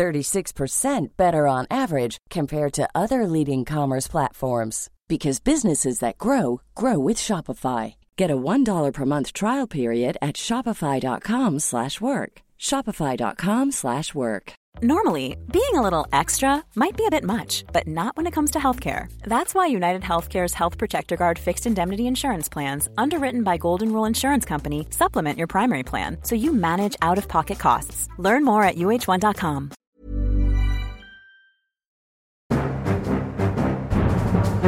36% better on average compared to other leading commerce platforms because businesses that grow grow with Shopify. Get a $1 per month trial period at shopify.com/work. shopify.com/work. Normally, being a little extra might be a bit much, but not when it comes to healthcare. That's why United Healthcare's Health Protector Guard fixed indemnity insurance plans, underwritten by Golden Rule Insurance Company, supplement your primary plan so you manage out-of-pocket costs. Learn more at uh1.com. Da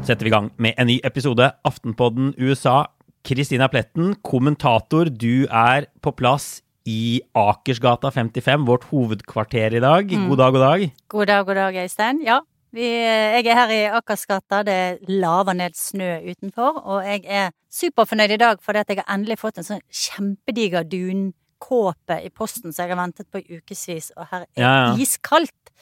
setter vi i gang med en ny episode Aftenpodden USA. Kristina Pletten, kommentator, du er på plass i Akersgata 55, vårt hovedkvarter i dag. God dag, god dag. God dag, god dag, Øystein. Ja, vi, jeg er her i Akersgata. Det laver ned snø utenfor, og jeg er superfornøyd i dag fordi at jeg har endelig fått en sånn kjempediger dunkåpe i posten som jeg har ventet på i ukevis, og her er Ja, ja. iskaldt.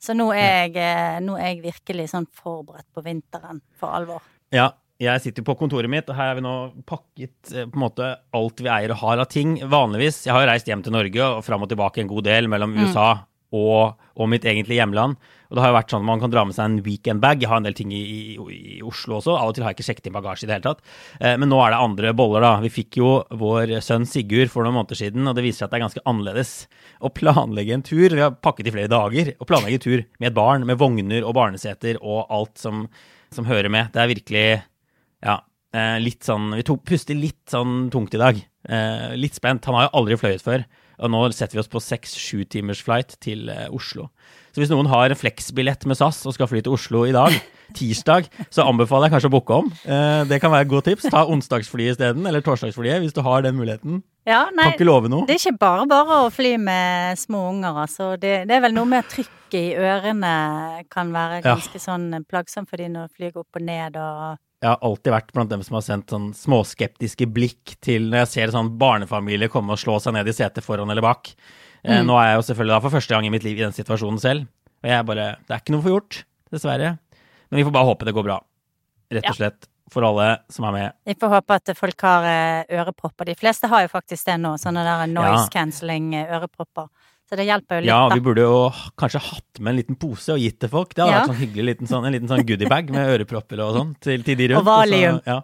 Så nå er, jeg, eh, nå er jeg virkelig sånn forberedt på vinteren for alvor. Ja, jeg sitter på kontoret mitt, og her har vi nå pakket eh, på en måte alt vi eier og har av ting. Vanligvis, jeg har jo reist hjem til Norge og fram og tilbake en god del mellom USA og, og mitt egentlige hjemland. Og det har jo vært sånn at man kan dra med seg en weekendbag. Jeg har en del ting i, i, i Oslo også. Av og til har jeg ikke sjekket inn bagasje i det hele tatt. Eh, men nå er det andre boller, da. Vi fikk jo vår sønn Sigurd for noen måneder siden, og det viser seg at det er ganske annerledes å planlegge en tur. Vi har pakket i flere dager. Å planlegge en tur med et barn, med vogner og barneseter og alt som, som hører med. Det er virkelig ja, eh, litt sånn Vi puster litt sånn tungt i dag. Eh, litt spent. Han har jo aldri fløyet før. Og nå setter vi oss på seks-sju timers flight til eh, Oslo. Så hvis noen har en fleksbillett med SAS og skal fly til Oslo i dag, tirsdag, så anbefaler jeg kanskje å booke om. Eh, det kan være et godt tips. Ta onsdagsflyet isteden, eller torsdagsflyet, hvis du har den muligheten. Ja, nei, Kan ikke love noe. det er ikke bare bare å fly med små unger, altså. Det, det er vel noe med trykket i ørene kan være Ja. ganske sånn plagsomt for de når de flyr opp og ned og Jeg har alltid vært blant dem som har sendt sånn småskeptiske blikk til når jeg ser sånn barnefamilie komme og slå seg ned i setet foran eller bak. Mm. Nå er jeg jo selvfølgelig da for første gang i mitt liv i den situasjonen selv. Og jeg bare Det er ikke noe for gjort, dessverre. Men vi får bare håpe det går bra. Rett og slett. For alle som er med. Vi får håpe at folk har eh, ørepropper. De fleste har jo faktisk det nå, sånne der noise Ja. Så det hjelper jo litt, Ja, da. vi burde jo kanskje hatt med en liten pose og gitt til folk. Det hadde Ja. vært sånn hyggelig liten sånn, en liten sånn goodiebag med ørepropper og sånn til, til de rundt. Og valium. Ja.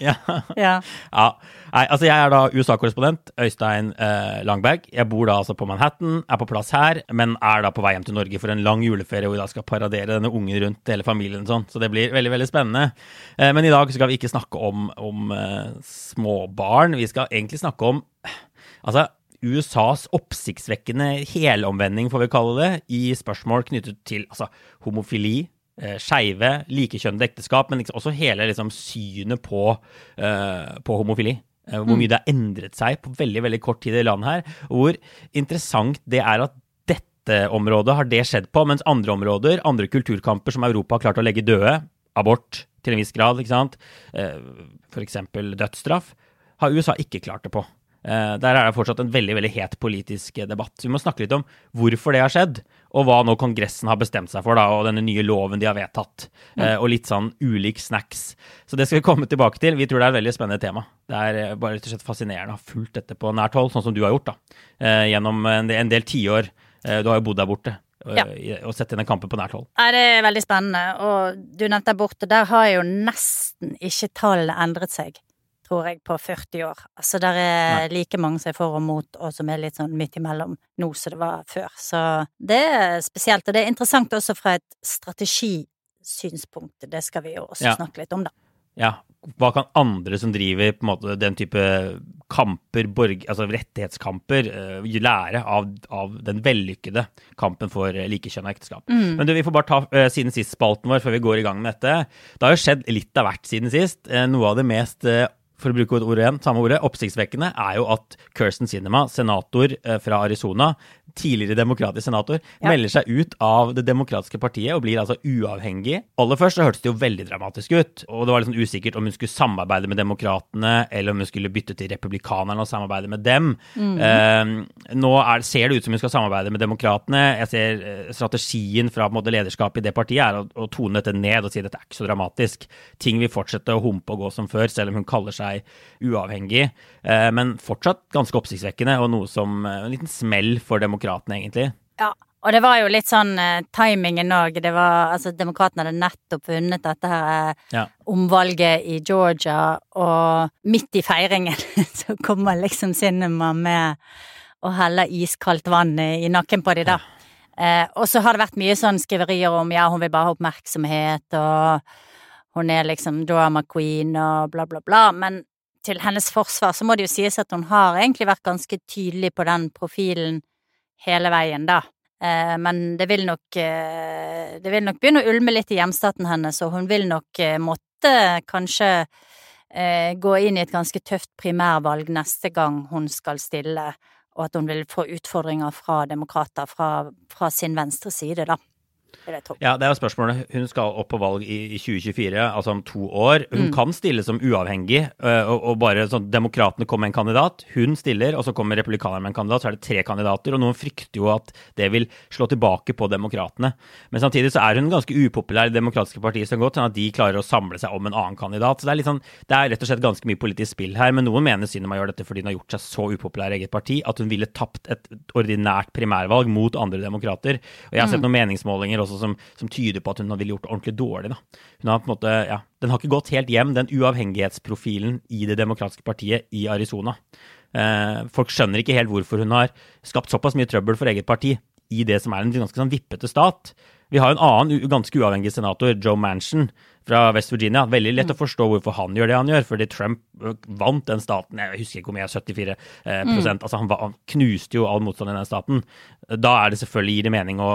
Ja. Ja. Ja. Nei, altså jeg er da USA-korrespondent, Øystein eh, Langberg. Jeg bor da altså på Manhattan, er på plass her, men er da på vei hjem til Norge for en lang juleferie hvor vi da skal paradere denne ungen rundt hele familien og sånn. Så det blir veldig, veldig spennende. Eh, men i dag skal vi ikke snakke om, om eh, småbarn. Vi skal egentlig snakke om altså USAs oppsiktsvekkende helomvending, får vi kalle det, i spørsmål knyttet til altså, homofili, eh, skeive, likekjønnede ekteskap, men liksom også hele liksom, synet på, eh, på homofili. Eh, hvor mye det har endret seg på veldig veldig kort tid i landet her. Og hvor interessant det er at dette området har det skjedd på, mens andre områder, andre kulturkamper som Europa har klart å legge døde, abort til en viss grad, ikke sant, eh, for eksempel dødsstraff, har USA ikke klart det på. Eh, Der er det fortsatt en veldig veldig het politisk eh, debatt. Vi må snakke litt om hvorfor det har skjedd, og hva nå Kongressen har bestemt seg for, da, og denne nye loven de har vedtatt. mm. Og litt sånn ulik snacks. Så det skal vi komme tilbake til. Vi tror det er et veldig spennende tema. Det er eh, bare rett og slett fascinerende å ha fulgt dette på nært hold, sånn som du har gjort, da. Eh, Gjennom en del, del tiår. Eh, Du har jo bodd der borte. eh, Ja. Og sett denne kampen på nært hold. Nei, det er veldig spennende. Og du nevnte abortet. Der har jo nesten ikke tallene endret seg, tror jeg, på 40 år. Altså der er like mange som er for og mot, og som er litt sånn midt imellom nå som det var før. Så det er spesielt. Og det er interessant også fra et strategisynspunkt. Det skal vi jo også Ja. snakke litt om, da. ja, hva kan andre som driver på en måte den type kamper, borg, altså rettighetskamper, eh, lære av, av den vellykkede kampen for likekjønna ekteskap? Men du, vi får bare ta uh, siden sist-spalten vår før vi går i gang med dette. Det har jo skjedd litt av hvert siden sist. Uh, noe av det mest eh, for å bruke et ord igjen, samme ordet, oppsiktsvekkende, er jo at Kirsten Sinema, senator eh, fra Arizona, tidligere demokratisk senator, ja. melder seg ut av Det demokratiske partiet og blir altså uavhengig. Aller først så hørtes det jo veldig dramatisk ut, og det var liksom usikkert om hun skulle samarbeide med demokratene, eller om hun skulle bytte til republikanerne og samarbeide med dem. Mm. Uh, nå er, ser det ut som hun skal samarbeide med demokratene. Jeg ser eh, strategien fra måte, lederskapet i det partiet er å, å, tone dette ned og si at dette er ikke så dramatisk. Ting vil fortsette å humpe og gå som før, selv om hun kaller seg uavhengig. Eh, men fortsatt ganske oppsiktsvekkende, og noe som eh, en liten smell for demokratene egentlig. Ja, og det var jo litt sånn uh, timingen òg. Det altså Demokratene hadde nettopp vunnet dette her uh, ja. omvalget i Georgia, og midt i feiringen så kommer liksom Sinema med å helle iskaldt vann i, i nakken på de da. Ja. Uh, og så har det vært mye sånn skriverier om ja, hun vil bare ha oppmerksomhet, og hun er liksom drama queen og bla, bla, bla. Men til hennes forsvar så må det jo sies at hun har egentlig vært ganske tydelig på den profilen hele veien, da. Eh, men det vil nok eh, Det vil nok begynne å ulme litt i hjemstaten hennes, og hun vil nok eh, måtte kanskje gå inn i et ganske tøft primærvalg neste gang hun skal stille, og at hun vil få utfordringer fra demokrater fra, fra sin venstre side, da. Ja, det er jo spørsmålet. Hun skal opp på valg i 2024, altså om to år. Hun mm. kan stille som uavhengig, øh, og, og bare sånn Demokratene kommer med en kandidat. Hun stiller, og så kommer republikanerne med en kandidat. Så er det tre kandidater, og noen frykter jo at det vil slå tilbake på demokratene. Men samtidig så er hun ganske upopulær i Det demokratiske partiet så godt, sånn at de klarer å samle seg om en annen kandidat. Så det er, litt sånn, det er rett og slett ganske mye politisk spill her. Men noen mener Sinema gjør dette fordi hun har gjort seg så upopulær i eget parti at hun ville tapt et ordinært primærvalg mot andre demokrater. Og jeg har sett mm. noen meningsmålinger også som, som, tyder på at hun ville gjort det ordentlig dårlig. Da. Hun har på en måte, ja, Den har ikke gått helt hjem, den uavhengighetsprofilen i Det demokratiske partiet i Arizona. Eh, folk skjønner ikke helt hvorfor hun har skapt såpass mye trøbbel for eget parti i det som er en ganske sånn vippete stat. Vi har en annen ganske uavhengig senator, Joe Manchin fra West Virginia. Veldig lett å mm. forstå hvorfor han gjør det han gjør, fordi Trump øh, vant den staten. Jeg husker ikke hvor mye, 74 eh, mm. Altså han, han, knuste jo all motstand i den staten. Da er det selvfølgelig gir det mening å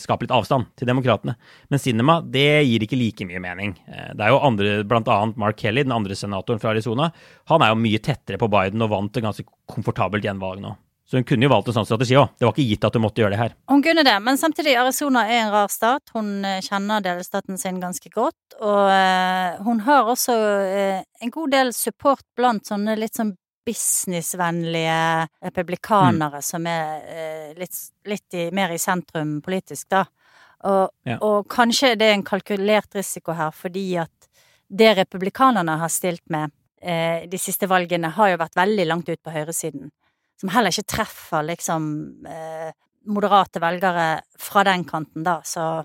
skape litt avstand til demokratene. Men Cinema, det gir ikke like mye mening. Eh, det er jo andre, annet Mark Kelly, den andre senatoren fra Arizona. Han er jo mye tettere på Biden og vant et ganske komfortabelt gjenvalg nå. Så hun kunne jo valgt en sånn strategi òg. Det var ikke gitt at hun måtte gjøre det her. Hun kunne det, men samtidig, Arizona er en rar stat. Hun eh, kjenner delstaten sin ganske godt, og uh, hun har også uh, en god del support blant sånne litt sånn businessvennlige republikanere mm. som er litt, litt i, mer i sentrum politisk, da. Og, ja. og kanskje det er en kalkulert risiko her, fordi at det republikanerne har stilt med de siste valgene, har jo vært veldig langt ut på høyresiden som heller ikke treffer liksom eh, moderate velgere fra den kanten, da, så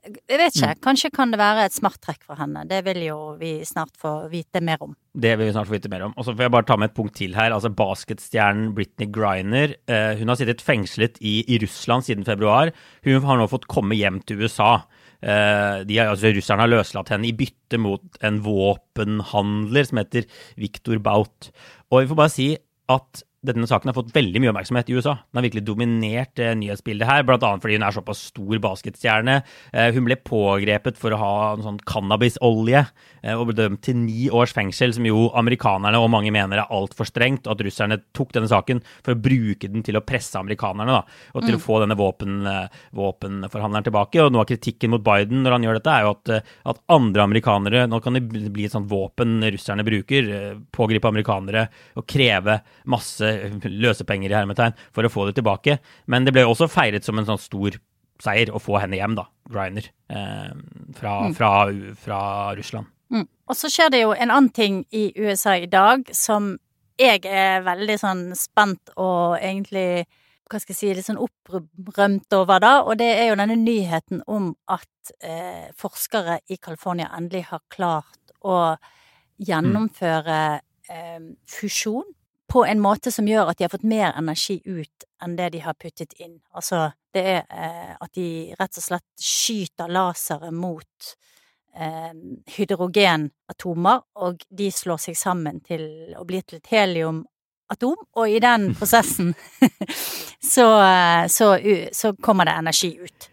jeg vet ikke. Mm. Kanskje kan det være et smarttrekk for henne. Det vil jo vi snart få vite mer om. Det vil vi snart få vite mer om. Og så får jeg bare ta med et punkt til her. Altså Basketstjernen Britney Griner. Eh, hun har sittet fengslet i, i, Russland siden februar. Hun har nå fått komme hjem til USA. Eh, de, altså, russerne har løslatt henne i bytte mot en våpenhandler som heter Viktor Baut. Og vi får bare si at denne saken har fått veldig mye oppmerksomhet i USA. Den har virkelig dominert eh, nyhetsbildet her, bl.a. fordi hun er såpass stor basketstjerne. Eh, hun ble pågrepet for å ha en sånn cannabisolje eh, og ble dømt til ni års fengsel, som jo amerikanerne og mange mener er altfor strengt, og at russerne tok denne saken for å bruke den til å presse amerikanerne, da, og til mm. å få denne våpen, eh, våpenforhandleren tilbake. Og noe av kritikken mot Biden når han gjør dette, er jo at, eh, at andre amerikanere Nå kan det bli et sånt våpen russerne bruker, eh, pågripe amerikanere og kreve masse løsepenger i hermetegn for å få det tilbake. Men det ble også feiret som en sånn stor seier å få henne hjem, da, Griner, eh, fra, mm. fra, fra, Russland. Mm. Og så skjer det jo en annen ting i USA i dag som jeg er veldig sånn spent og egentlig hva skal jeg si, litt sånn opprømt over, da, og det er jo denne nyheten om at eh, forskere i California endelig har klart å gjennomføre eh, fusjon på en måte som gjør at de har fått mer energi ut enn det de har puttet inn. Altså, det er eh, at de rett og slett skyter lasere mot eh, hydrogenatomer, og de slår seg sammen til å bli til et heliumatom, og i den prosessen så, eh, så, så, kommer det energi ut.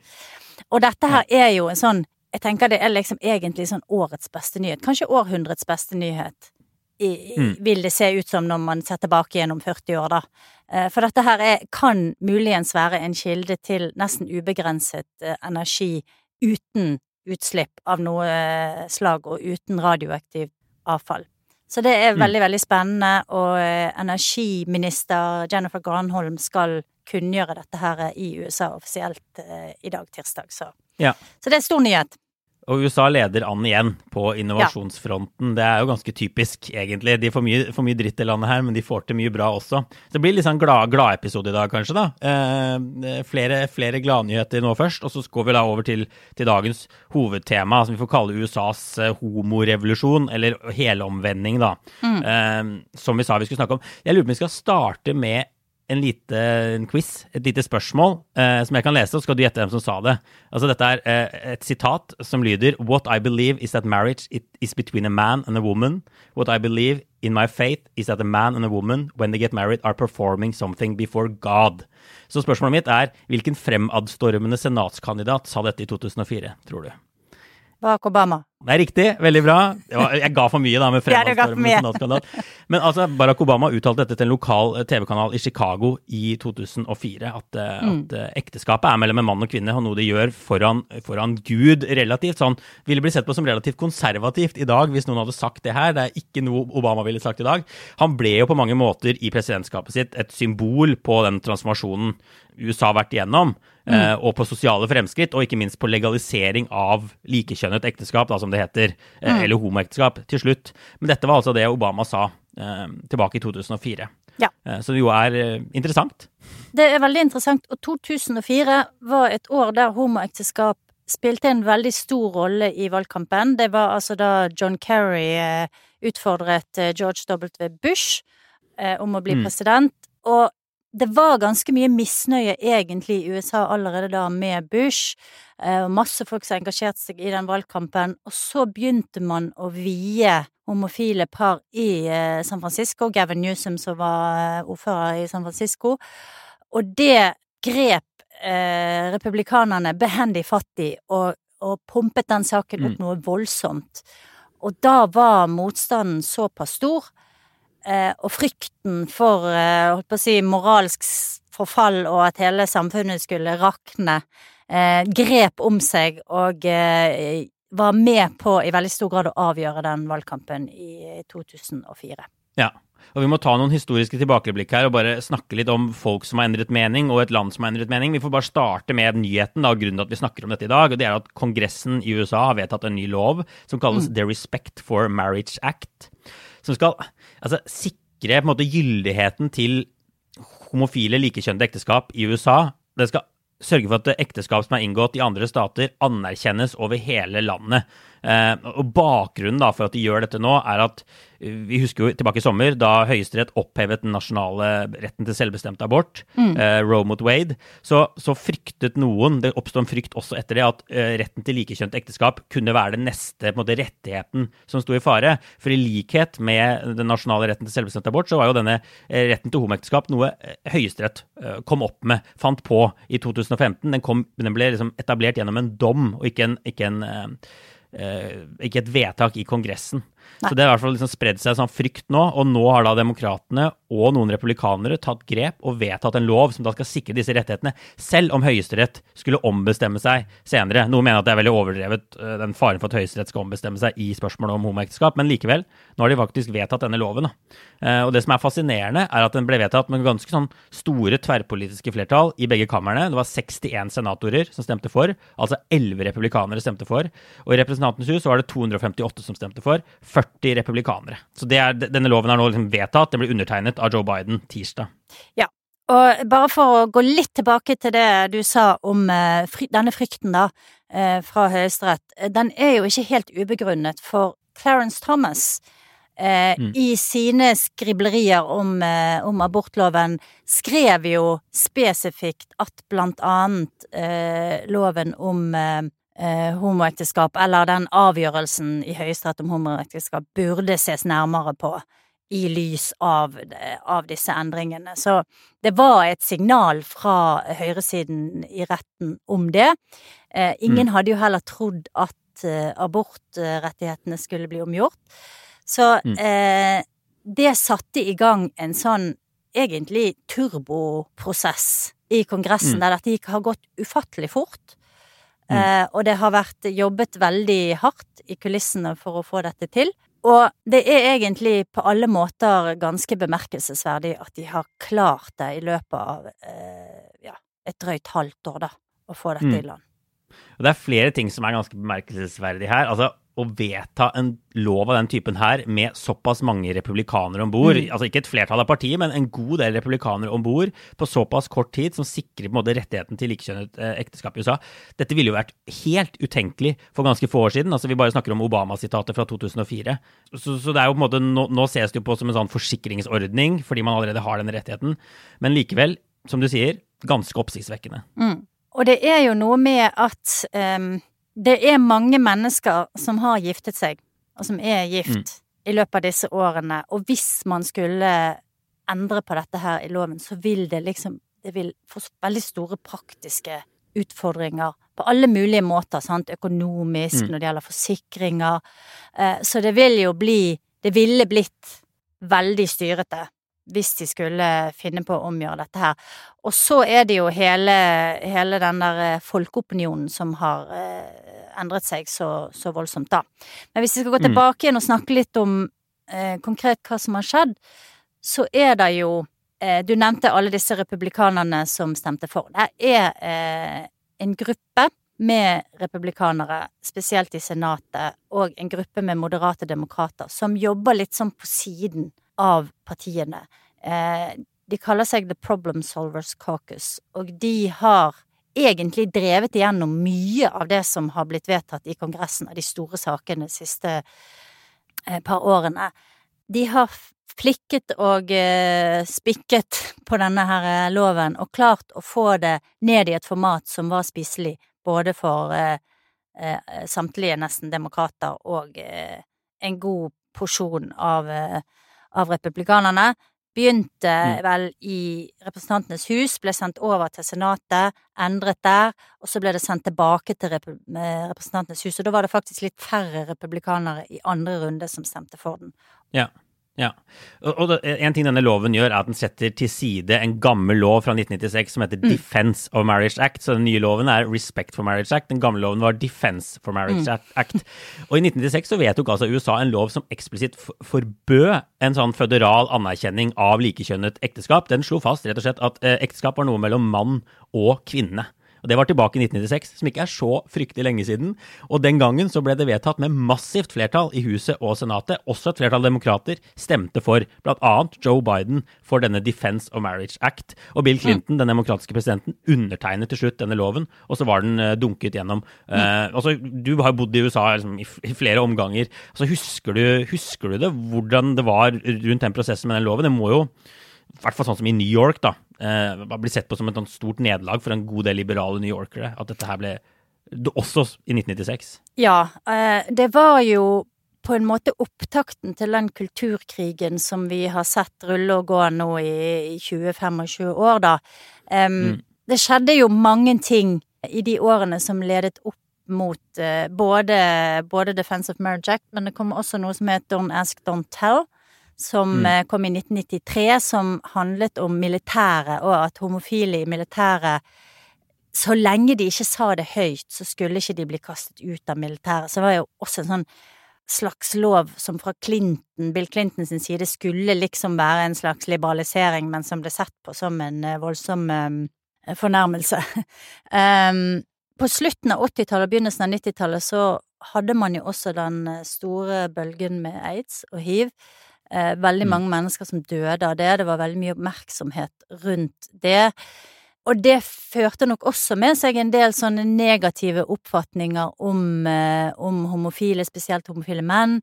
Og dette her er jo en sånn Jeg tenker det er liksom egentlig sånn årets beste nyhet, kanskje århundrets beste nyhet i, mm. vil det se ut som når man ser tilbake gjennom 40 år, da. Eh, for dette her er, kan muligens være en kilde til nesten ubegrenset eh, energi uten utslipp av noe eh, slag og uten radioaktivt avfall. Så det er mm. veldig, veldig spennende, og energiminister Jennifer Granholm skal kunngjøre dette her i USA offisielt i dag, tirsdag. Så, ja. så det er stor nyhet. Og USA leder an igjen på innovasjonsfronten. Det er jo ganske typisk, egentlig. De får mye, får mye, dritt i landet her, men de får til mye bra også. Så det blir litt sånn glad-episode glad i dag, kanskje. da. Eh, flere, flere gladnyheter nå først, og så går vi da over til, til dagens hovedtema, som vi får kalle USAs eh, homorevolusjon, eller helomvending, da. Mm. Eh, som vi sa vi skulle snakke om. Jeg lurer på om vi skal starte med en liten quiz, et lite spørsmål, eh, som jeg kan lese, og så skal du gjette hvem som sa det. Altså Dette er eh, et sitat som lyder What I believe is that marriage is between a man and a woman. What I believe in my faith is that a man and a woman, when they get married, are performing something before God. Så spørsmålet mitt er hvilken fremadstormende senatskandidat sa dette i 2004, tror du? Barack Obama. Det er riktig. Veldig bra. Jeg ga for mye da med fremadstormende Men altså, Barack Obama uttalte dette til en lokal eh, TV-kanal i Chicago i 2004. At, eh, mm. at, eh, ekteskapet er mellom en mann og kvinne, og noe de gjør foran, foran Gud relativt sånn Ville bli sett på som relativt konservativt i dag hvis noen hadde sagt det her. Det er ikke noe Obama ville sagt i dag. Han ble jo på mange måter i presidentskapet sitt et symbol på den transformasjonen USA har vært igjennom. Mm. og på sosiale fremskritt, og ikke minst på legalisering av likekjønnet ekteskap. Da, som det heter, eh, mm. eller homoekteskap, til slutt. Men dette var altså det Obama sa eh, tilbake i 2004. Ja. Eh, så det jo er eh, interessant. Det er veldig interessant, og 2004 var et år der homoekteskap spilte en veldig stor rolle i valgkampen. Det var altså da John Kerry eh, utfordret eh, George W. Bush om å bli mm. president. Og det var ganske mye misnøye egentlig i USA allerede da med Bush. Eh, og masse folk som engasjerte seg i den valgkampen. Og så begynte man å vie homofile par i eh, San Francisco. Gavin Newsom som var eh, ordfører i San Francisco. Og det grep eh, republikanerne behendig fatt i, og, og, pumpet den saken opp mm. noe voldsomt. Og da var motstanden såpass stor og frykten for eh, holdt på å si, moralsk forfall og at hele samfunnet skulle rakne, eh, grep om seg og var med på i veldig stor grad å avgjøre den valgkampen i 2004. Ja, og Vi må ta noen historiske tilbakeblikk her og bare snakke litt om folk som har endret mening, og et land som har endret mening. Vi får bare starte med nyheten og grunnen til at vi snakker om dette i dag. og det er at Kongressen i USA har vedtatt en ny lov som kalles mm. The Respect for Marriage Act som skal altså, sikre måte gyldigheten til homofile likekjønnede ekteskap i USA. Det skal sørge for at ekteskap som er inngått i andre stater, anerkjennes over hele landet. Eh, og Bakgrunnen da for at de gjør dette nå, er at vi husker jo tilbake i sommer, da Høyesterett opphevet den nasjonale retten til selvbestemt abort, mm. eh, Roe mot Wade, så, så, fryktet noen, det oppstod en frykt også etter det, at eh, retten til likekjønt ekteskap kunne være den neste måte, rettigheten som sto i fare. For i likhet med den nasjonale retten til selvbestemt abort, så var jo denne eh, retten til homoekteskap noe eh, Høyesterett eh, kom opp med, fant på i 2015. Den, kom, den ble liksom etablert gjennom en dom, og ikke en, ikke en eh, ikke et vedtak i Kongressen. Nei. Så det har i hvert fall liksom spredd seg sånn frykt nå, og nå har da demokratene og noen republikanere tatt grep og vedtatt en lov som da skal sikre disse rettighetene, selv om Høyesterett skulle ombestemme seg senere. Noen mener at det er veldig overdrevet, eh, den faren for at Høyesterett skal ombestemme seg i spørsmålet om homoekteskap, men likevel, nå har de faktisk vedtatt denne loven. Da. Eh, og det som er fascinerende, er at den ble vedtatt med ganske sånn store tverrpolitiske flertall i begge kamrene. Det var 61 senatorer som stemte for, altså 11 republikanere stemte for. Og i Representantenes hus var det 258 som stemte for. 40 40 republikanere. Så er, denne loven er nå liksom vedtatt. Den blir undertegnet av Joe Biden tirsdag. Ja, og bare for å gå litt tilbake til det du sa om uh, denne frykten da, uh, fra Høyesterett. Den er jo ikke helt ubegrunnet, for Clarence Thomas uh, mm. i sine skriblerier om, om, abortloven skrev jo spesifikt at blant annet loven om eh, homoekteskap, eller den avgjørelsen i Høyesterett om homoekteskap, burde ses nærmere på i lys av, av, disse endringene. Så det var et signal fra høyresiden i retten om det. Eh, ingen mm. hadde jo heller trodd at eh, abortrettighetene skulle bli omgjort. Så Mm. eh, det satte i gang en sånn egentlig turboprosess i Kongressen, Mm. der dette gikk, har gått ufattelig fort. Mm. Eh, og det har vært jobbet veldig hardt i kulissene for å få dette til. Og det er egentlig på alle måter ganske bemerkelsesverdig at de har klart det i løpet av eh, ja, et drøyt halvt år, da, å få dette Mm. i land. Og det er flere ting som er ganske bemerkelsesverdig her. Altså, å vedta en lov av den typen her med såpass mange republikanere om bord, Mm. altså ikke et flertall av partiet, men en god del republikanere om bord på såpass kort tid, som sikrer på en måte rettigheten til likekjønnet eh, ekteskap i USA, dette ville jo vært helt utenkelig for ganske få år siden. Altså, vi bare snakker om Obama-sitatet fra 2004. Så, så det er jo på en måte, nå, nå ses det jo på som en sånn forsikringsordning, fordi man allerede har den rettigheten. Men likevel, som du sier, ganske oppsiktsvekkende. Mm. Og det er jo noe med at em, det er mange mennesker som har giftet seg, og som er gift, Mm. i løpet av disse årene. Og hvis man skulle endre på dette her i loven, så vil det liksom Det vil få veldig store praktiske utfordringer på alle mulige måter, sant, økonomisk, Mm. når det gjelder forsikringer. Eh, Så det vil jo bli Det ville blitt veldig styrete hvis de skulle finne på å omgjøre dette her. Og så er det jo hele, hele den der eh, folkeopinionen som har eh, endret seg så, så voldsomt, da. Men hvis vi skal gå Mm. tilbake igjen og snakke litt om eh, konkret hva som har skjedd, så er det jo eh, Du nevnte alle disse republikanerne som stemte for. Det er eh, en gruppe med republikanere, spesielt i Senatet, og en gruppe med moderate demokrater, som jobber litt sånn på siden av partiene. Eh, de kaller seg The Problem Solvers Caucus, og de har egentlig drevet igjennom mye av det som har blitt vedtatt i Kongressen av de store sakene de siste eh, par årene. De har flikket og eh, spikket på denne her loven og klart å få det ned i et format som var spiselig både for samtlige nesten demokrater og en god porsjon av, av republikanerne. Begynte Mm. vel i Representantenes hus, ble sendt over til Senatet, endret der, og så ble det sendt tilbake til rep eh, Representantenes hus. Og da var det faktisk litt færre republikanere i andre runde som stemte for den. Ja. Ja. Og, og en ting denne loven gjør, er at den setter til side en gammel lov fra 1996 som heter Defense of Marriage Act. Så den nye loven er Respect for Marriage Act. Den gamle loven var Defense for Marriage Act. Og i 1996 så vedtok altså USA en lov som eksplisitt forbød en sånn føderal anerkjenning av likekjønnet ekteskap. Den slo fast rett og slett at eh, ekteskap var noe mellom mann og kvinne. Det var tilbake i 1996, som ikke er så fryktelig lenge siden. Og den gangen så ble det vedtatt med massivt flertall i Huset og Senatet. Også et flertall demokrater stemte for, bl.a. Joe Biden, for denne Defense of Marriage Act. Og Bill Clinton, den demokratiske presidenten, undertegnet til slutt denne loven, og så var den eh, dunket gjennom. Altså, du har bodd i USA liksom, i flere omganger. Altså, husker, du, husker du det, hvordan det var rundt den prosessen med den loven? Det må jo i hvert fall sånn som i New York, da, eh, blir sett på som et stort nederlag for en god del liberale New Yorkere. At dette her ble Også i 1996. Ja, eh, det var jo på en måte opptakten til den kulturkrigen som vi har sett rulle og gå nå i, i 20-25 år, da. Um, Mm. Det skjedde jo mange ting i de årene som ledet opp mot uh, både, både Defense of Marriage Act, men det kom også noe som het Don't Ask, Don't Tell, som Mm. eh, kom i 1993, som handlet om militæret, og at homofile i militæret så lenge de ikke sa det høyt, så skulle ikke de bli kastet ut av militæret. Så det var jo også en sånn slags lov som fra Clinton, Bill Clinton sin side skulle liksom være en slags liberalisering, men som ble sett på som en eh, voldsom eh, fornærmelse. um, på slutten av 80-tallet og begynnelsen av 90-tallet så hadde man jo også den store bølgen med aids og hiv. Eh, veldig Mm. mange mennesker som døde av det. Det var veldig mye oppmerksomhet rundt det. Og det førte nok også med seg en del sånne negative oppfatninger om, eh, om homofile, spesielt homofile menn.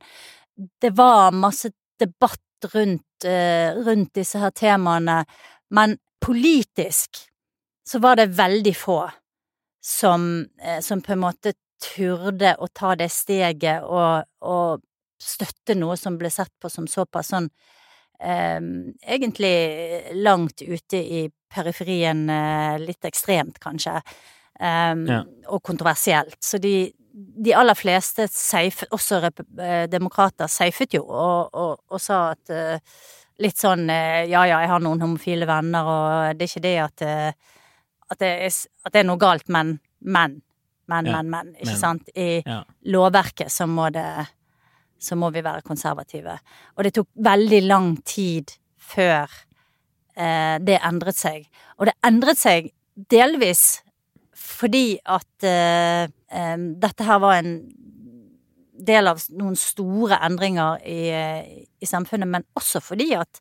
Det var masse debatt rundt, eh, rundt disse her temaene, men politisk så var det veldig få som, eh, som på en måte turde å ta det steget og, og støtte noe som ble sett på som såpass sånn eh, egentlig langt ute i periferien, eh, litt ekstremt kanskje, eh, Ja. og kontroversielt. Så de, de aller fleste, safe, også eh, demokrater, safet jo og, og, og sa at uh, litt sånn uh, ja ja, jeg har noen homofile venner, og det er ikke det at, at, det, er, at det er noe galt, men men, men, ja, men, men, ikke men, sant? I ja. lovverket så må det så må vi være konservative. Og det tok veldig lang tid før det endret seg. Og det endret seg delvis fordi at eh, eh, dette her var en del av noen store endringer i, i samfunnet, men også fordi at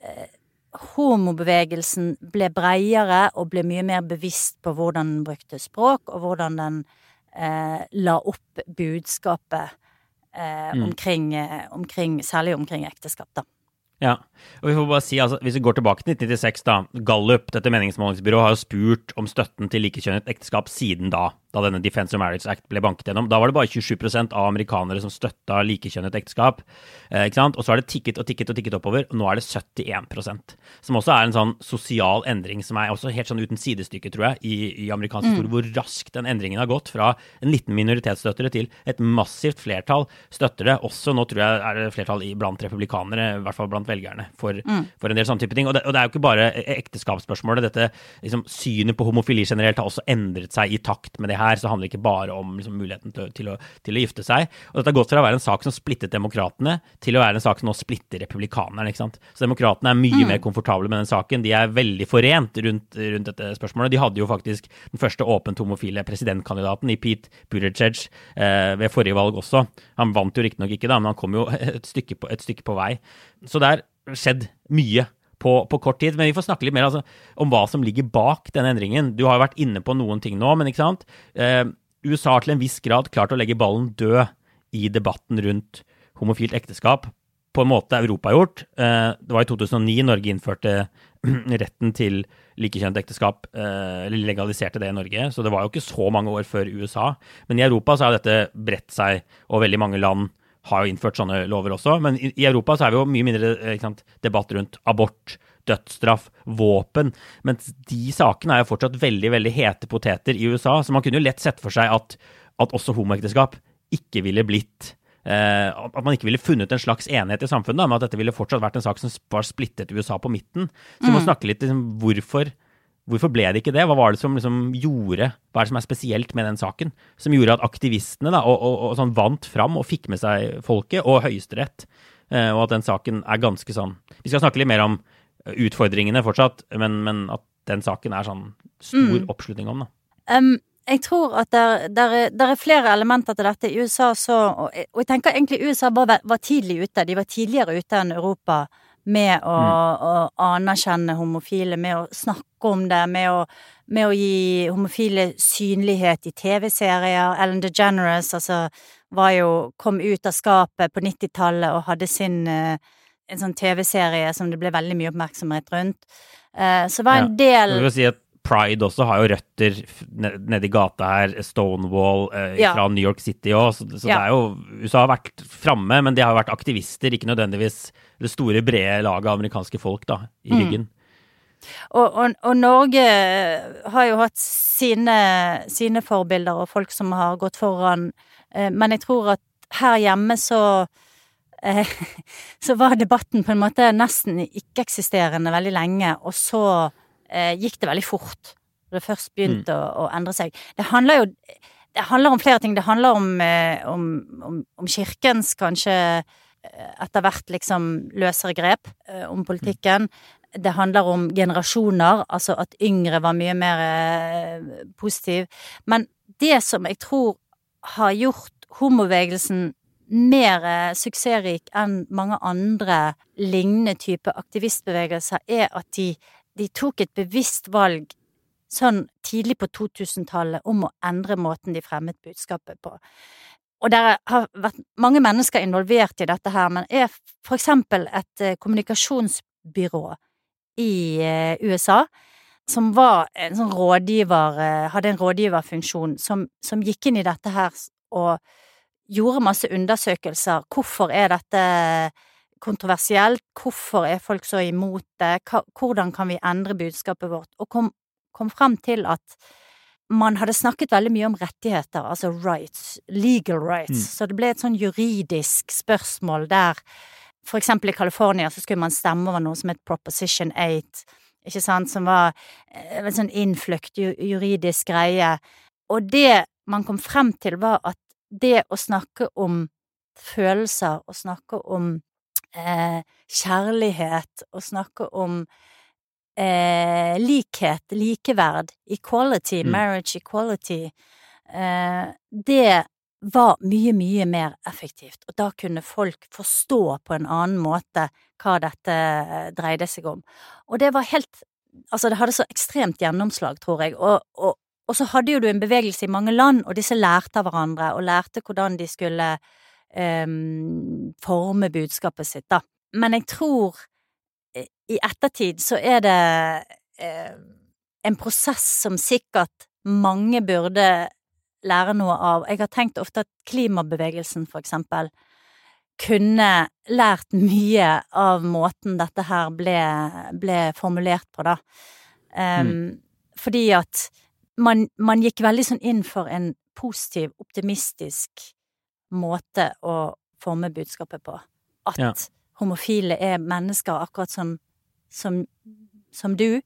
uh, homobevegelsen ble breiere og ble mye mer bevisst på hvordan den brukte språk, og hvordan den eh, la opp budskapet mm. omkring, omkring, Særlig omkring ekteskap, da. Ja, og vi får bare si, altså, Hvis vi går tilbake til 1996, da. Gallup, dette meningsmålingsbyrået, har jo spurt om støtten til likekjønnet ekteskap siden da da denne Defense of Marriage Act ble banket gjennom. Da var det bare 27% av amerikanere som støtta likekjønnet ekteskap. Eh, ikke sant? Og så har det tikket og tikket og tikket oppover, og nå er det 71% Som også er en sånn sosial endring som er også helt sånn uten sidestykke, tror jeg, i, i amerikansk historie. Mm. Hvor raskt den endringen har gått fra en liten minoritetsstøttere til et massivt flertall støtter det. Også nå tror jeg er det flertall blant republikanere, i hvert fall blant velgerne, for, mm. for en del sånne type ting. Og det, og det, er jo ikke bare ekteskapsspørsmålet. Dette liksom, synet på homofili generelt har også endret seg i takt med det her her så handler det ikke bare om liksom, muligheten til, til, å, til, å, gifte seg. Og dette har gått fra å være en sak som splittet demokratene, til å være en sak som nå splitter republikanerne. ikke sant? Så demokratene er mye mm. mer komfortable med den saken. De er veldig forent rundt, rundt, dette spørsmålet. De hadde jo faktisk den første åpent homofile presidentkandidaten i Pete Buttigieg eh, ved forrige valg også. Han vant jo riktignok ikke, da, men han kom jo et stykke på, et stykke på vei. Så det har skjedd mye på, på, kort tid. Men vi får snakke litt mer altså, om hva som ligger bak denne endringen. Du har jo vært inne på noen ting nå, men ikke sant. Eh, USA har til en viss grad klart å legge ballen død i debatten rundt homofilt ekteskap på en måte Europa har gjort. Eh, det var i 2009 Norge innførte retten til likekjønt ekteskap, eh, eller legaliserte det i Norge, så det var jo ikke så mange år før USA. Men i Europa så har dette bredt seg, og veldig mange land har jo innført sånne lover også. Men i, i Europa så er vi jo mye mindre eh, sant, debatt rundt abort, dødsstraff, våpen. Mens de sakene er jo fortsatt veldig veldig hete poteter i USA. Så man kunne jo lett sett for seg at, at også homoekteskap ikke ville blitt eh, At man ikke ville funnet en slags enighet i samfunnet, da, men at dette ville fortsatt vært en sak som var splittet USA på midten. Så vi må mm. snakke litt om liksom, hvorfor Hvorfor ble det ikke det? Hva var det som liksom gjorde Hva er det som er spesielt med den saken? Som gjorde at aktivistene da, og, og, og sånn vant fram og fikk med seg folket, og Høyesterett, eh, og at den saken er ganske sånn Vi skal snakke litt mer om utfordringene fortsatt, men, men at den saken er sånn stor mm. oppslutning om, da. Um, jeg tror at er, er, flere elementer til dette. I USA så Og, og jeg tenker egentlig USA var, var tidlig ute. De var tidligere ute enn Europa med å, mm. å, anerkjenne homofile, med å snakke om det, med å, med å gi homofile synlighet i TV-serier. Ellen DeGeneres altså, var jo, kom ut av skapet på 90-tallet og hadde sin uh, en sånn TV-serie som det ble veldig mye oppmerksomhet rundt. Uh, så var en del ja, si Pride også har jo røtter nedi gata her, Stonewall eh, ja. fra New York City òg, så, så ja. det er jo USA har vært framme, men de har jo vært aktivister, ikke nødvendigvis det store, brede laget av amerikanske folk da, i mm. ryggen. Og, og, og, Norge har jo hatt sine, sine, forbilder og folk som har gått foran, eh, men jeg tror at her hjemme så eh, så var debatten på en måte nesten ikke-eksisterende veldig lenge, og så eh, gikk det veldig fort. Når det først begynte mm. å, å, endre seg. Det handler jo det handler om flere ting. Det handler om, om, om, om kirkens kanskje etter hvert liksom løsere grep eh, om politikken. Det handler om generasjoner, altså at yngre var mye mer eh, positiv. Men det som jeg tror har gjort homobevegelsen mer eh, suksessrik enn mange andre lignende type aktivistbevegelser, er at de, de tok et bevisst valg sånn tidlig på 2000-tallet om å endre måten de fremmet budskapet på og det har vært mange mennesker involvert i dette her, men er for eksempel et eh, kommunikasjonsbyrå i eh, USA som var en sånn rådgiver, eh, hadde en rådgiverfunksjon, som, som gikk inn i dette her og gjorde masse undersøkelser. Hvorfor er dette kontroversielt? Hvorfor er folk så imot det? Hvordan kan vi endre budskapet vårt? Og kom, kom frem til at man hadde snakket veldig mye om rettigheter, altså rights, legal rights, Mm. så det ble et sånn juridisk spørsmål der for eksempel i California så skulle man stemme over noe som het Proposition 8, ikke sant, som var eh, en sånn innfløkt juridisk greie. Og det man kom frem til, var at det å snakke om følelser, å snakke om eh, kjærlighet, å snakke om eh, likhet, likeverd, equality, Mm. marriage equality, eh, det var mye, mye mer effektivt, og da kunne folk forstå på en annen måte hva dette eh, dreide seg om. Og det var helt Altså, det hadde så ekstremt gjennomslag, tror jeg, og, og, og så hadde jo du en bevegelse i mange land, og disse lærte av hverandre, og lærte hvordan de skulle em, forme budskapet sitt, da. Men jeg tror eh, i ettertid så er det eh, en prosess som sikkert mange burde lære noe av. Jeg har tenkt ofte at klimabevegelsen, for eksempel, kunne lært mye av måten dette her ble, ble formulert på, da. Um, Fordi at man, man gikk veldig sånn inn for en positiv, optimistisk måte å forme budskapet på. At Ja. homofile er mennesker akkurat som, som, som du.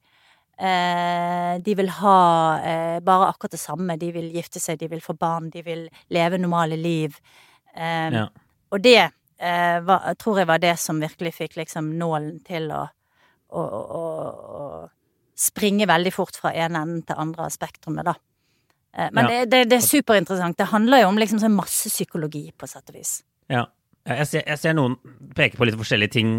Eh, de vil ha eh, bare akkurat det samme. De vil gifte seg, de vil få barn, de vil leve normale liv. Eh, Ja. Og det eh, var, tror jeg var det som virkelig fikk liksom nålen til å, å, å, å springe veldig fort fra ene enden til andre av spektrumet, da. Eh, men Ja. det, det, det er superinteressant. Det handler jo om liksom sånn massepsykologi, på sett og vis. Ja. Jeg ser, jeg ser noen peke på litt forskjellige ting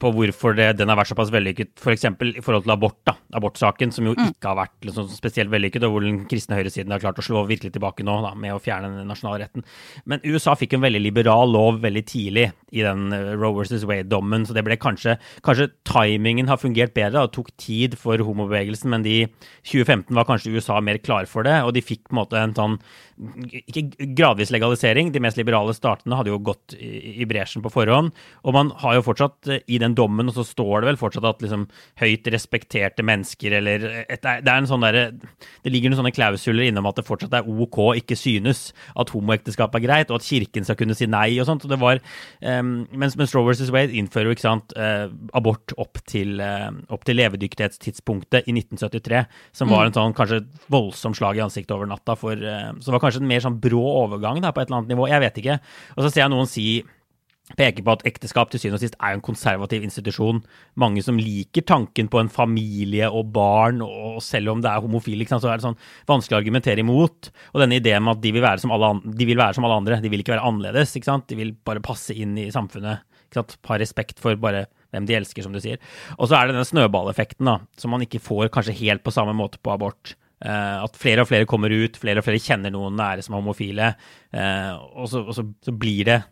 på hvorfor det, den har vært såpass vellykket, f.eks. For i forhold til abort, da. Abortsaken, som jo ikke har vært liksom spesielt vellykket, og hvor den kristne høyresiden har klart å slå virkelig tilbake nå, da, med å fjerne den nasjonalretten. Men USA fikk en veldig liberal lov veldig tidlig i den eh, Roe versus Wade-dommen, så det ble kanskje Kanskje timingen har fungert bedre, og tok tid for homobevegelsen, men de 2015 var kanskje USA mer klar for det, og de fikk på en måte en sånn ikke gradvis legalisering. De mest liberale statene hadde jo gått i, i bresjen på forhånd. Og man har jo fortsatt eh, i den dommen, og så står det vel fortsatt at liksom høyt respekterte mennesker eller et, Det er en sånn der, Det ligger noen sånne klausuler innom at det fortsatt er OK ikke synes at homoekteskap er greit, og at kirken skal kunne si nei og sånt. Og det var um, mens, mens Roe versus Wade innfører jo ikke sant uh, abort opp til, uh, opp til levedyktighetstidspunktet i 1973, som var en sånn kanskje voldsom slag i ansiktet over natta for uh, som var kanskje en mer sånn brå overgang da, på et eller annet nivå. Jeg vet ikke. Og så ser jeg noen si peker på at ekteskap til syvende og sist er en konservativ institusjon. Mange som liker tanken på en familie og barn, og selv om det er homofile, så er det sånn vanskelig å argumentere imot. Og denne ideen med at de vil være som alle, an- de vil alle andre, de vil ikke være annerledes. ikke sant? De vil bare passe inn i samfunnet. ikke sant? Ha respekt for bare hvem de elsker, som du sier. Og så er det denne snøballeffekten, da, som man ikke får kanskje helt på samme måte på abort. Uh, at flere og flere kommer ut, flere og flere kjenner noen nære som er homofile. Uh, og så, og så, så blir det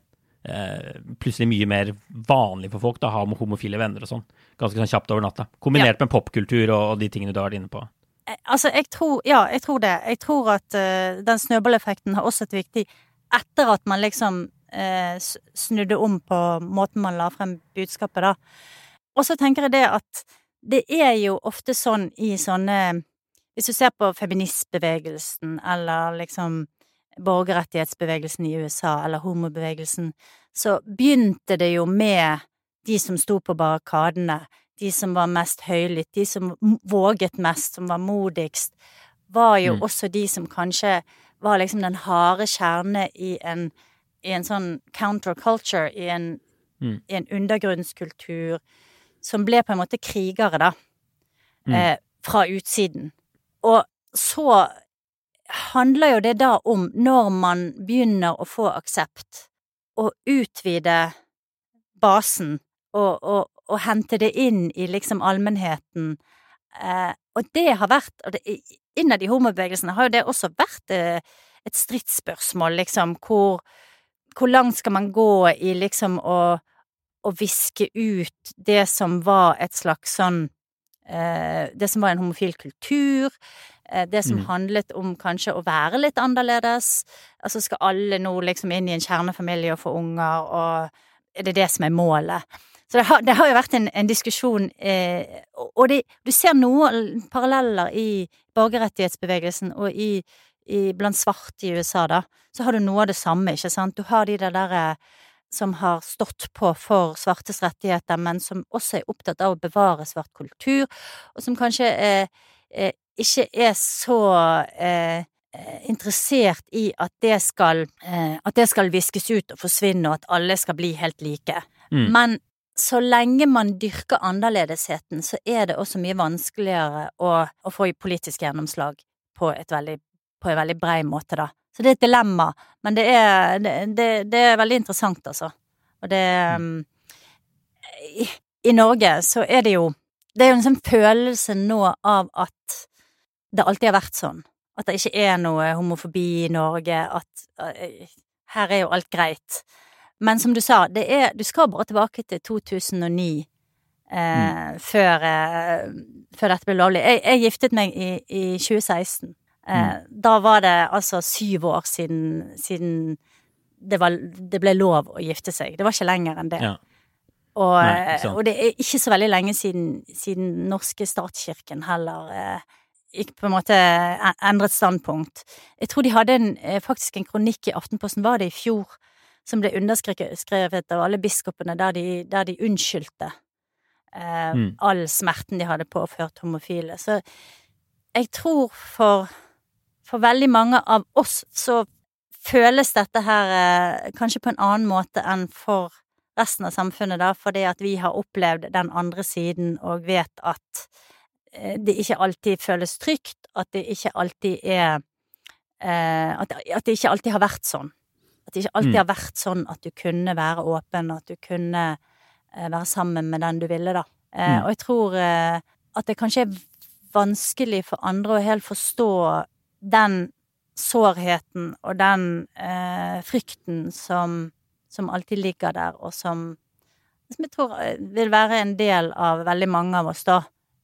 plutselig mye mer vanlig for folk da, å ha homofile venner og sånn. Ganske sånn kjapt over natta. Kombinert med popkultur og, og de tingene du har vært inne på. Eh, Altså, jeg tror Ja, jeg tror det. Jeg tror at uh, den snøballeffekten har også et viktig Etter at man liksom uh, snudde om på måten man la frem budskapet, da. Og så tenker jeg det at det er jo ofte sånn i sånne Hvis du ser på feministbevegelsen eller liksom borgerrettighetsbevegelsen i USA eller homobevegelsen, så begynte det jo med de som sto på barrikadene, de som var mest høylytt, de som våget mest, som var modigst, var jo Mm. også de som kanskje var liksom den harde kjerne i en, i en sånn counterculture, i en, Mm. i en undergrunnskultur, som ble på en måte krigere, da, Mm. eh, fra utsiden. Og så handler jo det da om, når man begynner å få aksept, å utvide basen og, og, og hente det inn i liksom allmennheten. Eh, og det har vært og det, Innad i homobevegelsen har jo det også vært eh, et stridsspørsmål, liksom, hvor, hvor langt skal man gå i liksom å, å viske ut det som var et slags sånn eh, Det som var en homofil kultur, det som Mm. handlet om kanskje å være litt annerledes. Altså skal alle nå liksom inn i en kjernefamilie og få unger, og er det det som er målet? Så det har, det har jo vært en, en diskusjon, eh, og det, du ser noen paralleller i borgerrettighetsbevegelsen og i, i, blant svarte i USA, da. Så har du noe av det samme, ikke sant. Du har de der derre som har stått på for svartes rettigheter, men som også er opptatt av å bevare svart kultur, og som kanskje eh, eh, ikke er så eh, eh interessert i at det skal eh, at det skal viskes ut og forsvinne, og at alle skal bli helt like. Mm. Men så lenge man dyrker annerledesheten, så er det også mye vanskeligere å, å få politisk gjennomslag på, veldig, på en veldig brei måte, da. Så det er et dilemma, men det er, det, det er veldig interessant, altså. Og det mm. i, i, Norge så er det jo Det er jo en sånn følelse nå av at det alltid har vært sånn. At det ikke er noe homofobi i Norge, at uh, her er jo alt greit. Men som du sa, det er Du skal bare tilbake til 2009. Eh, mm. før, eh, før, dette ble lovlig. Jeg, jeg giftet meg i, i 2016. Eh, mm. Da var det altså syv år siden, siden det, var, det, ble lov å gifte seg. Det var ikke lenger enn det. Ja. Og, Nei, og, det er ikke så veldig lenge siden, siden norske statskirken heller gikk på en måte endret standpunkt. Jeg tror de hadde en, eh, faktisk en kronikk i Aftenposten, var det i fjor, som ble underskrevet av alle biskopene, der de, der de unnskyldte eh, mm. all smerten de hadde påført homofile. Så jeg tror for for veldig mange av oss så føles dette her eh, kanskje på en annen måte enn for resten av samfunnet, da, fordi at vi har opplevd den andre siden og vet at det ikke alltid føles trygt, at det ikke alltid er eh, at, det ikke alltid har vært sånn. At det ikke alltid mm. har vært sånn at du kunne være åpen, at du kunne eh, være sammen med den du ville, da. Eh, mm. Og jeg tror eh, at det kanskje er vanskelig for andre å helt forstå den sårheten og den eh, frykten som, som, alltid ligger der, og som, som, jeg tror eh, vil være en del av veldig mange av oss, da,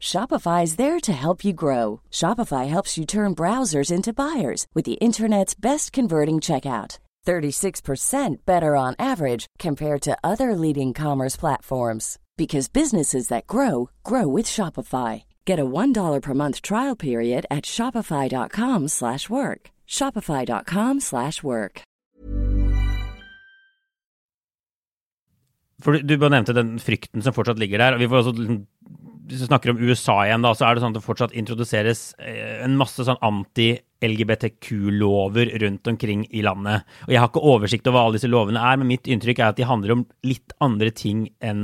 Shopify is there to help you grow. Shopify helps you turn browsers into buyers with the internet's best converting checkout. 36% better on average compared to other leading commerce platforms because businesses that grow grow with Shopify. Get a $1 per month trial period at shopify.com/work. shopify.com/work. For du bare nevnte den frykten som fortsatt ligger og vi får også Hvis vi snakker om USA igjen, da, så er det sånn at det fortsatt introduseres eh, en masse sånn anti-LGBTQ-lover rundt omkring i landet. Og Jeg har ikke oversikt over hva alle disse lovene er, men mitt inntrykk er at de handler om litt andre ting enn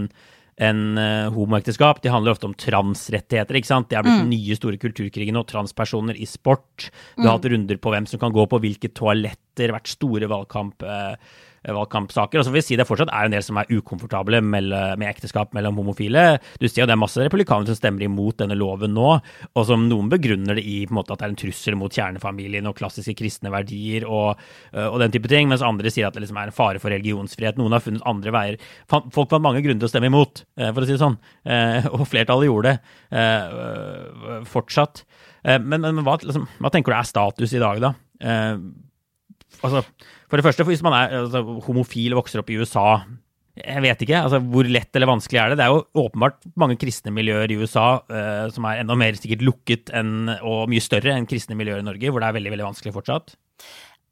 enn uh, homoekteskap. De handler ofte om transrettigheter. ikke sant? Det er blitt mm. nye store kulturkrigen og transpersoner i sport. Du har mm. hatt runder på hvem som kan gå på hvilke toaletter, vært store valgkamp. Uh, valgkampsaker. Og så vil jeg si det fortsatt er en del som er ukomfortable med, med ekteskap mellom homofile. Du ser jo det er masse republikanere som stemmer imot denne loven nå, og som noen begrunner det i på en måte at det er en trussel mot kjernefamilien og klassiske kristne verdier og, øh, og den type ting, mens andre sier at det liksom er en fare for religionsfrihet. Noen har funnet andre veier. Folk fant mange grunner til å stemme imot, øh, for å si det sånn, og flertallet gjorde det fortsatt. Men, men hva, liksom, hva, tenker du er status i dag, da? altså, for det første, hvis man er altså, homofil og vokser opp i USA jeg vet ikke altså, hvor lett eller vanskelig er det. Det er jo åpenbart mange kristne miljøer i USA uh, som er enda mer sikkert lukket enn, og mye større enn kristne miljøer i Norge, hvor det er veldig veldig vanskelig fortsatt.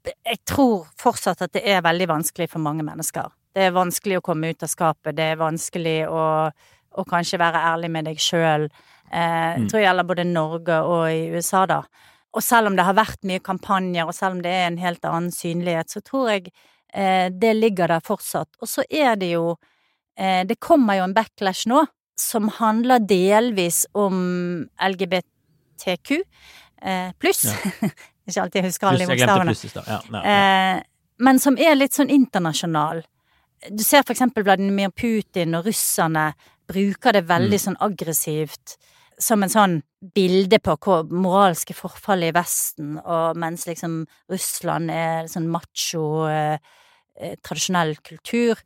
Jeg tror fortsatt at det er veldig vanskelig for mange mennesker. Det er vanskelig å komme ut av skapet, det er vanskelig å, å kanskje være ærlig med deg sjøl. Uh, jeg mm. tror det gjelder både Norge og i USA, da. Og selv om det har vært mye kampanjer, og selv om det er en helt annen synlighet, så tror jeg eh, det ligger der fortsatt. Og så er det jo eh, Det kommer jo en backlash nå som handler delvis om LGBTQ eh, pluss. Ja. Ikke alltid jeg husker alle de bokstavene. Ja, ja, eh, men som er litt sånn internasjonal. Du ser for eksempel Vladimir Putin og russerne bruker det veldig mm. sånn aggressivt som en sånn bilde på hvor moralske forfallet i Vesten, og mens liksom Russland er sånn macho eh, eh tradisjonell kultur.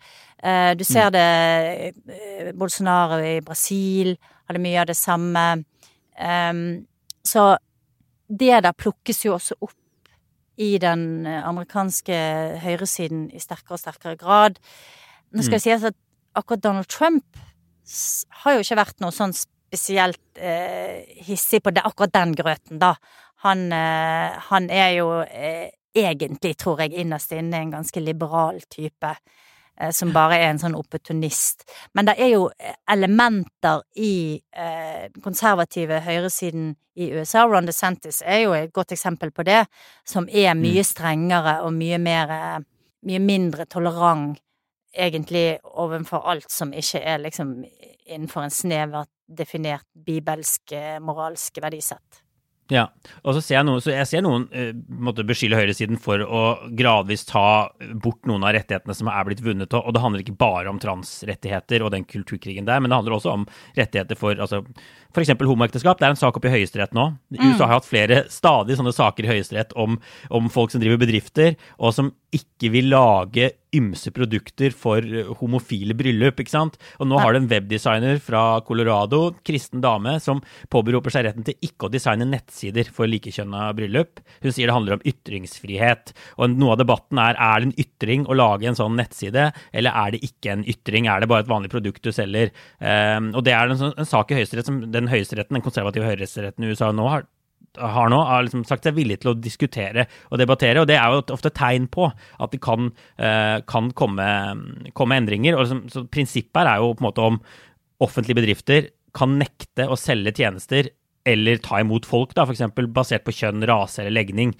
Eh, du ser mm. det Bolsonaro i Brasil hadde mye av det samme. Um, så det der plukkes jo også opp i den amerikanske høyresiden i sterkere og sterkere grad. Nå skal mm. det sies at akkurat Donald Trump har jo ikke vært noe sånn spesielt eh, hissig på det, akkurat den grøten, da. Han, eh, han er jo eh, egentlig, tror jeg, innerst inne en ganske liberal type. Eh, som bare er en sånn opportunist. Men det er jo elementer i eh, konservative høyresiden i USA. Ron DeSantis er jo et godt eksempel på det, som er mm. mye strengere og mye mer eh, Mye mindre tolerant egentlig overfor alt som ikke er liksom innenfor en snevert definert bibelsk eh, moralsk verdisett. Ja, og så ser jeg noen, jeg ser noen eh, måtte beskylde høyresiden for å gradvis ta bort noen av rettighetene som er blitt vunnet. Og det handler ikke bare om transrettigheter og den kulturkrigen der, men det handler også om rettigheter for altså, f.eks. homoekteskap. Det er en sak oppe i Høyesterett nå. Mm. USA har hatt flere stadig sånne saker i Høyesterett om, om folk som driver bedrifter, og som ikke vil lage ymse produkter for eh, homofile bryllup, ikke sant. Og nå har du en webdesigner fra Colorado, kristen dame, som påberoper seg retten til ikke å designe nettsider for likekjønna bryllup. Hun sier det handler om ytringsfrihet. Og noe av debatten er er det en ytring å lage en sånn nettside, eller er det ikke en ytring? Er det bare et vanlig produkt du selger? Um, og det er en, sånn, en sak i Høyesterett som den høyesteretten, den konservative høyesteretten i USA nå har har nå har liksom sagt seg villig til å diskutere og debattere, og det er jo ofte tegn på at det kan, uh, kan komme, komme, endringer. og liksom, så Prinsippet her er jo på en måte om offentlige bedrifter kan nekte å selge tjenester eller ta imot folk, da, f.eks. basert på kjønn, rase eller legning.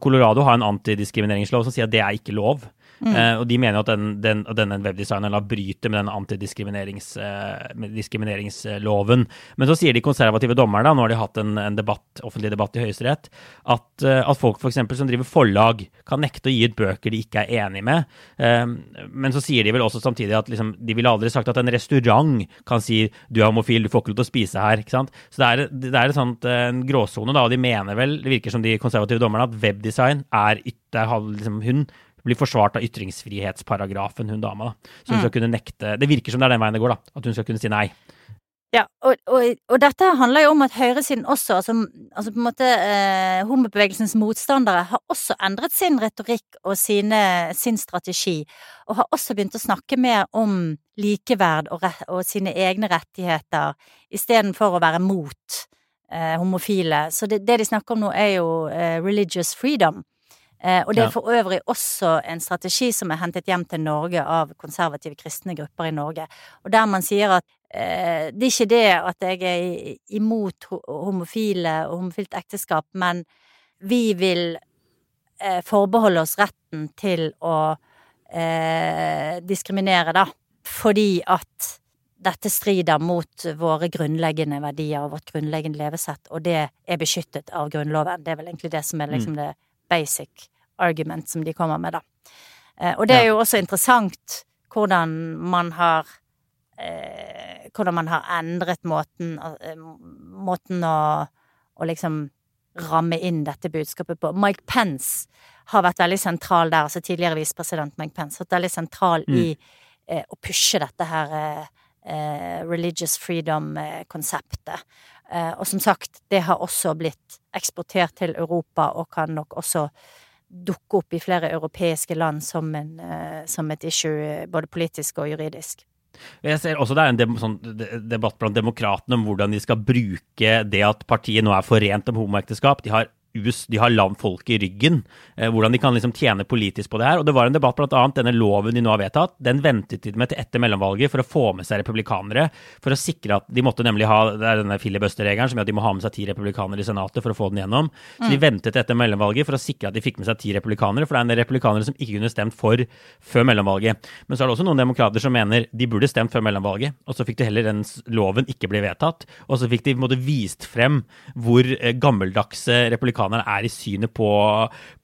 Colorado har en antidiskrimineringslov som sier at det er ikke lov. Mm. Uh, og de mener at den, den, denne webdesigneren bryter med den antidiskrimineringsloven. Uh, Men så sier de konservative dommerne, nå har de hatt en, en debatt, offentlig debatt i Høyesterett, at, uh, at folk f.eks. som driver forlag, kan nekte å gi ut bøker de ikke er enig med. men så sier de vel også samtidig at liksom, de ville aldri sagt at en restaurant kan si du er homofil, du får ikke lov til å spise her. ikke sant? Så det er, det er et sånt, en gråsone, da, og de mener vel, det virker som de konservative dommerne, at webdesign er ytter, liksom, hun blir forsvart av ytringsfrihetsparagrafen, hun dama. da. Så hun mm. skal kunne nekte Det virker som det er den veien det går, da. At hun skal kunne si nei. Ja, og, og, og dette handler jo om at høyresiden også, altså, altså på en måte eh, homobevegelsens motstandere, har også endret sin retorikk og sine, sin strategi, og har også begynt å snakke mer om likeverd og, og sine egne rettigheter, istedenfor å være mot eh, homofile. Så det, det, de snakker om nå, er jo eh, religious freedom. Eh, og det er for øvrig også en strategi som er hentet hjem til Norge av konservative kristne grupper i Norge, og der man sier at eh, det er ikke det at jeg er imot homofile og homofilt ekteskap, men vi vil eh, forbeholde oss retten til å eh, diskriminere, da, fordi at dette strider mot våre grunnleggende verdier og vårt grunnleggende levesett, og det er beskyttet av Grunnloven. Det er vel egentlig det som er liksom mm. det basic argument som de kommer med, da. Eh, og det er jo også interessant hvordan man har eh, Hvordan man har endret måten, eh, måten å, å liksom ramme inn dette budskapet på. Mike Pence har vært veldig sentral der, altså tidligere visepresident Mike Pence, vært veldig sentral mm. i eh, å pushe dette her eh, religious freedom-konseptet. Eh, og som sagt, det har også blitt eksportert til Europa og kan nok også dukke opp i flere europeiske land som, en, eh, som et issue, både politisk og juridisk. Jeg ser også Det er en sånn debatt blant demokratene om hvordan de skal bruke det at partiet nå er forent om homoekteskap. De har US de har landfolket i ryggen. Eh, hvordan de kan liksom tjene politisk på det her. Og det var en debatt blant annet, denne loven de nå har vedtatt, den ventet de med til etter mellomvalget for å få med seg republikanere. For å sikre at de måtte nemlig ha det er denne filibuster-regelen som gjør at de må ha med seg ti republikanere i Senatet for å få den gjennom. Så de mm. ventet etter mellomvalget for å sikre at de fikk med seg ti republikanere. For det er en del republikanere som ikke kunne stemt for før mellomvalget. Men så er det også noen demokrater som mener de burde stemt før mellomvalget, og så fikk de heller den loven ikke bli vedtatt. Og så fikk de på en måte vist frem hvor eh, gammeldagse republikanere republikanerne er i synet på,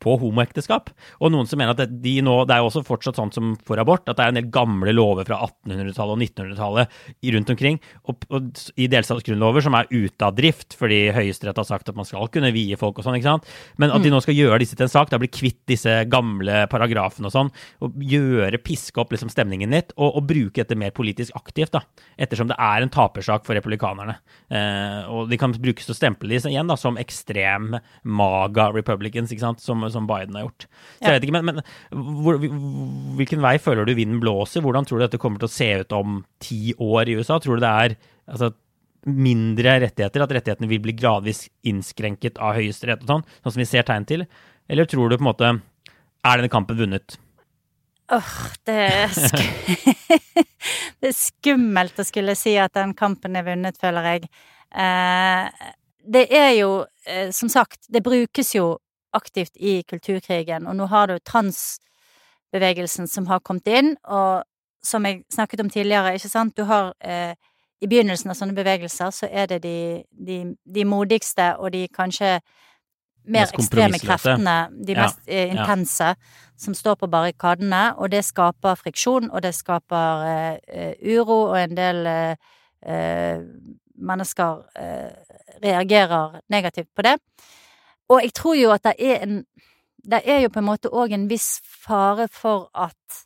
på homoekteskap. Og noen som mener at de nå Det er jo også fortsatt sånn som for abort, at det er en del gamle lover fra 1800-tallet og 1900-tallet rundt omkring, og, og, i delstatsgrunnlover som er ute av drift fordi Høyesterett har sagt at man skal kunne vie folk og sånn, ikke sant. Men at de mm. nå skal gjøre disse til en sak, da bli kvitt disse gamle paragrafene og sånn, og gjøre, piske opp liksom stemningen litt, og, og bruke dette mer politisk aktivt, da, ettersom det er en tapersak for republikanerne. Eh, og de kan brukes til å stemple de igjen da, som ekstrem maga republicans, ikke sant, som, som Biden har gjort. Så jeg vet ikke, men, men hvor, hvilken vei føler du vinden blåser? Hvordan tror du dette kommer til å se ut om ti år i USA? Tror du det er altså, mindre rettigheter, at rettighetene vil bli gradvis innskrenket av Høyesterett og sånn, sånn som vi ser tegn til? Eller tror du på en måte Er denne kampen vunnet? Åh, oh, det er Det er skummelt å skulle si at den kampen er vunnet, føler jeg. Eh, det er jo, eh, som sagt, det brukes jo aktivt i kulturkrigen, og nå har du transbevegelsen som har kommet inn, og som jeg snakket om tidligere, ikke sant, du har eh, i begynnelsen av sånne bevegelser, så er det de, de, de modigste og de kanskje mer ekstreme kreftene, de mest ja, intense, ja. som står på barrikadene, og det skaper friksjon, og det skaper uh, uro, og en del uh, mennesker uh, reagerer negativt på det. Og jeg tror jo at det er en Det er jo på en måte òg en viss fare for at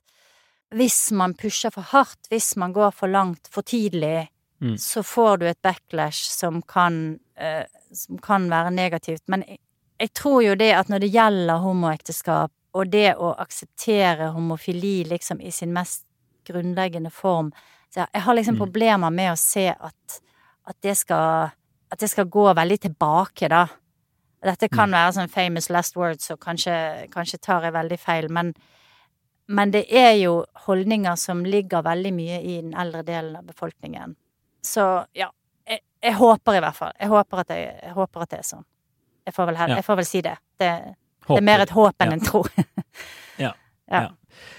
hvis man pusher for hardt, hvis man går for langt for tidlig, mm. så får du et backlash som kan, som kan være negativt. Men jeg tror jo det at når det gjelder homoekteskap, og det å akseptere homofili liksom i sin mest grunnleggende form så Jeg har liksom mm. problemer med å se at, at, det skal, at det skal gå veldig tilbake, da. Dette kan mm. være sånn famous last words, og kanskje, kanskje tar jeg veldig feil, men, men det er jo holdninger som ligger veldig mye i den eldre delen av befolkningen. Så ja, jeg, jeg håper i hvert fall. Jeg håper at, jeg, jeg håper at det er sånn. Jeg får vel, jeg får vel si det. Det, det, er mer et håp enn en tro. ja. ja.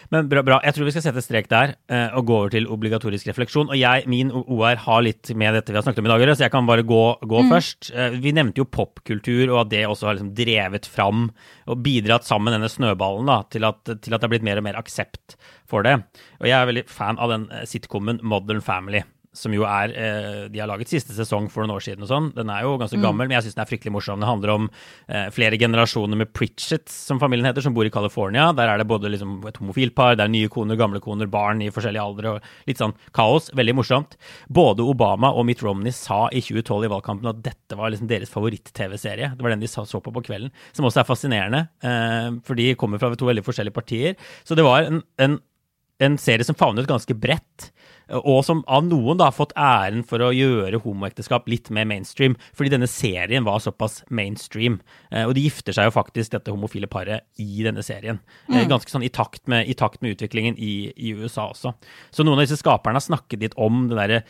Men bra, bra, Jeg tror vi skal sette strek der uh, og gå over til obligatorisk refleksjon. Og jeg, min OR har litt med dette vi har snakket om i dag så jeg kan bare gå, gå mm. først. Uh, vi nevnte jo popkultur, og at det også har liksom drevet fram og bidratt sammen denne snøballen da, til at, til at det har blitt mer og mer aksept for det. Og jeg er veldig fan av den eh, sitcomen Modern Family som jo er eh, De har laget siste sesong for noen år siden og sånn. Den er jo ganske mm. gammel, men jeg syns den er fryktelig morsom. Det handler om eh, flere generasjoner med Pritchett, som familien heter, som bor i California. Der er det både liksom et homofilpar, det er nye koner, gamle koner, barn i forskjellige aldre og litt sånn kaos. Veldig morsomt. Både Obama og Mitt Romney sa i 2012 i valgkampen at dette var liksom deres favoritt-TV-serie. Det var den de så på på kvelden, som også er fascinerende, eh, for de kommer fra to veldig forskjellige partier. Så det var en, en en serie som favnet ganske bredt og som av noen da har fått æren for å gjøre homoekteskap litt mer mainstream, fordi denne serien var såpass mainstream. Eh, og de gifter seg jo faktisk, dette homofile paret, i denne serien. Eh, mm. Ganske sånn i takt med, i takt med utviklingen i, i, USA også. Så noen av disse skaperne har snakket litt om det derre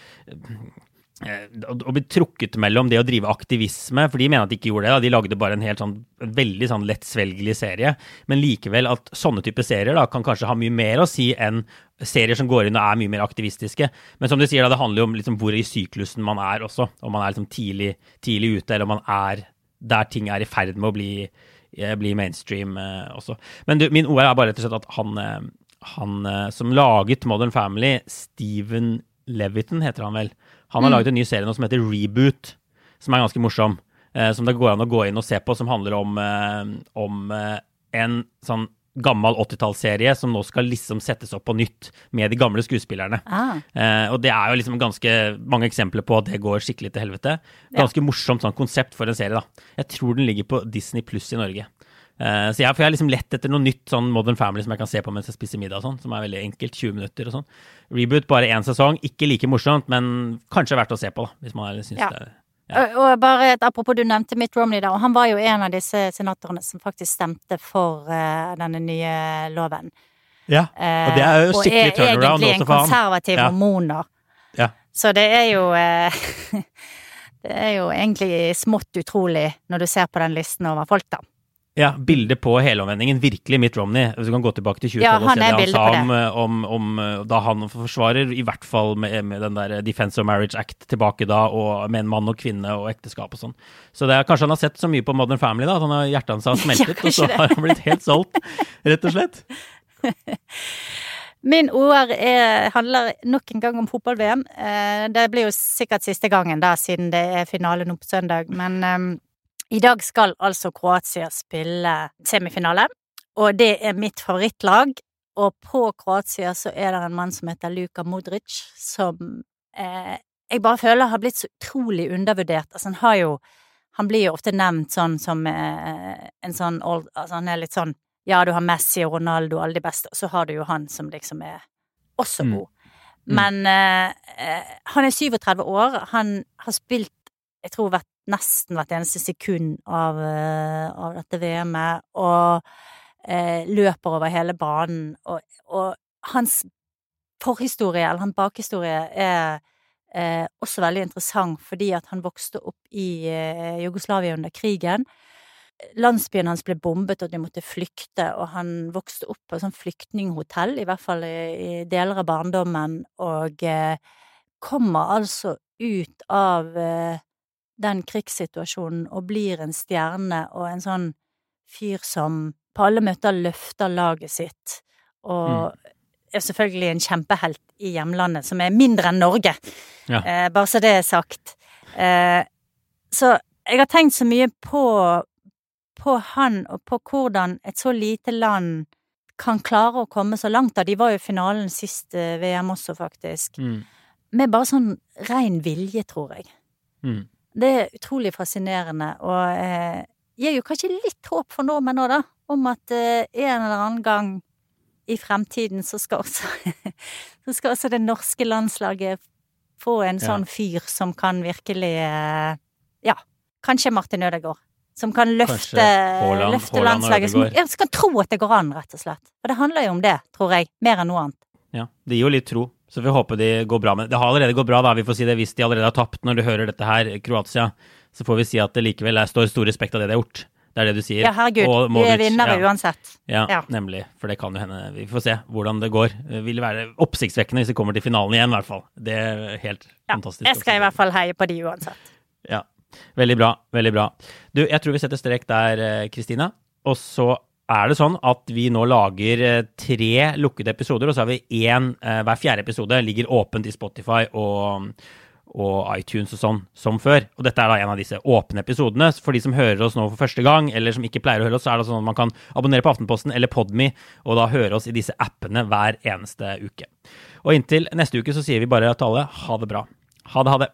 å bli trukket mellom det å drive aktivisme, for de mener at de ikke gjorde det. De lagde bare en helt sånn veldig sånn lettsvelgelig serie. Men likevel at sånne type serier da, kan kanskje ha mye mer å si enn serier som går inn og er mye mer aktivistiske. Men som du sier, da, det handler jo om liksom hvor i syklusen man er også. Om man er liksom tidlig, tidlig ute, eller om man er der ting er i ferd med å bli, eh, bli mainstream eh, også. Men du, min ord er bare rett og slett at han, eh, han eh, som laget Modern Family, Steven Leviton heter han vel han har mm. laget en ny serie nå som heter Reboot, som er ganske morsom. Eh, som det går an å gå inn og se på, som handler om, eh, om eh, en sånn gammel 80-tallsserie som nå skal liksom settes opp på nytt med de gamle skuespillerne. Ah. Og det er jo liksom ganske mange eksempler på at det går skikkelig til helvete. Ganske ja. morsomt sånn konsept for en serie, da. Jeg tror den ligger på Disney pluss i Norge. Uh, så jeg, for jeg har liksom lett etter noe nytt sånn Modern Family som jeg kan se på mens jeg spiser middag, og sånn, som er veldig enkelt. 20 minutter og sånn. Reboot bare én sesong. Ikke like morsomt, men kanskje verdt å se på, da, hvis man syns ja. det ja. Og bare et, Apropos du nevnte Mitt Romney, der, og han var jo en av disse senatorene som faktisk stemte for uh, denne nye loven. Ja, og det er jo uh, skikkelig turnaround også for han. Og er egentlig en konservativ ja. hormoner. Ja. Så det er jo Det er jo egentlig smått utrolig når du ser på den listen over folk, da. Ja, bildet på helomvendingen. Virkelig Mitt Romney. Hvis du kan gå tilbake til 2012 Ja, og se det han sa om, om, om eh, da han forsvarer, i hvert fall med, med den der Defense of Marriage Act tilbake da, og med en mann og kvinne og ekteskap og sånn. Så det er, kanskje han har sett så mye på Modern Family da, at han har, hjertet hans har smeltet, og så har han blitt helt solgt, rett og slett. Min OR er, handler nok en gang om fotball-VM. Eh, det blir jo sikkert siste gangen da, siden det er finale nå på søndag. Men eh, i dag skal altså Kroatia spille semifinale, og det er mitt favorittlag. Og på Kroatia så er det en mann som heter Luka Modric, som eh, jeg bare føler har blitt så utrolig undervurdert. Altså, han har jo Han blir jo ofte nevnt sånn som eh, en sånn old Altså, han er litt sånn ja, du har Messi og Ronaldo, alle de beste, og så har du jo han som liksom er også Mm. god. Men eh, eh, han er 37 år, han har spilt, jeg tror, hvert, nesten hvert eneste sekund av, eh, av dette VM-et, og eh, løper over hele banen, og, og hans forhistorie, eller hans bakhistorie, er eh, også veldig interessant, fordi at han vokste opp i eh, Jugoslavia under krigen. Landsbyen hans ble bombet, og de måtte flykte, og han vokste opp på et sånt flyktninghotell, i hvert fall i, i deler av barndommen, og eh, kommer altså ut av eh, den krigssituasjonen og blir en stjerne og en sånn fyr som på alle møter løfter laget sitt, og er selvfølgelig en kjempehelt i hjemlandet, som er mindre enn Norge, Ja. eh, bare så det er sagt. Eh, så jeg har tenkt så mye på på han og på hvordan et så lite land kan klare å komme så langt. da. De var jo i finalen sist eh, VM også, faktisk. Mm. Med bare sånn rein vilje, tror jeg. Mm. Det er utrolig fascinerende, og eh, gir jo kanskje litt håp for nordmenn òg, da. Om at eh, en eller annen gang i fremtiden så skal også Så skal også det norske landslaget få en Ja. sånn fyr som kan virkelig eh, Ja, kanskje Martin Ødegaard. Som kan løfte, Håland, løfte Håland landslaget. Som, ja, som kan tro at det går an, rett og slett. Og det handler jo om det, tror jeg. Mer enn noe annet. Ja, det gir jo litt tro, så vi håper de går bra. Men det har allerede gått bra, da. Vi får si det hvis de allerede har tapt når du hører dette her, Kroatia. Så får vi si at det likevel er, står stor respekt av det de har gjort. Det er det du sier. Ja, herregud. Vi er vinnere ja. uansett. Ja, Ja. nemlig. For det kan jo hende. Vi får se hvordan det går. Det vil være oppsiktsvekkende hvis vi kommer til finalen igjen, i hvert fall. Det er helt Ja, fantastisk. jeg skal i hvert fall heie på de uansett. Ja. Veldig bra. Veldig bra. Du, jeg tror vi setter strek der, eh, Kristina. Og så er det sånn at vi nå lager eh, tre lukkede episoder, og så har vi én eh, hver fjerde episode ligger åpent i Spotify og, og iTunes og sånn som før. Og dette er da en av disse åpne episodene. For de som hører oss nå for første gang, eller som ikke pleier å høre oss, så er det sånn at man kan abonnere på Aftenposten eller Podme, og da høre oss i disse appene hver eneste uke. Og inntil neste uke så sier vi bare til alle ha det bra. Ha det, ha det.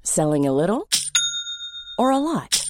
Selling a little or a lot?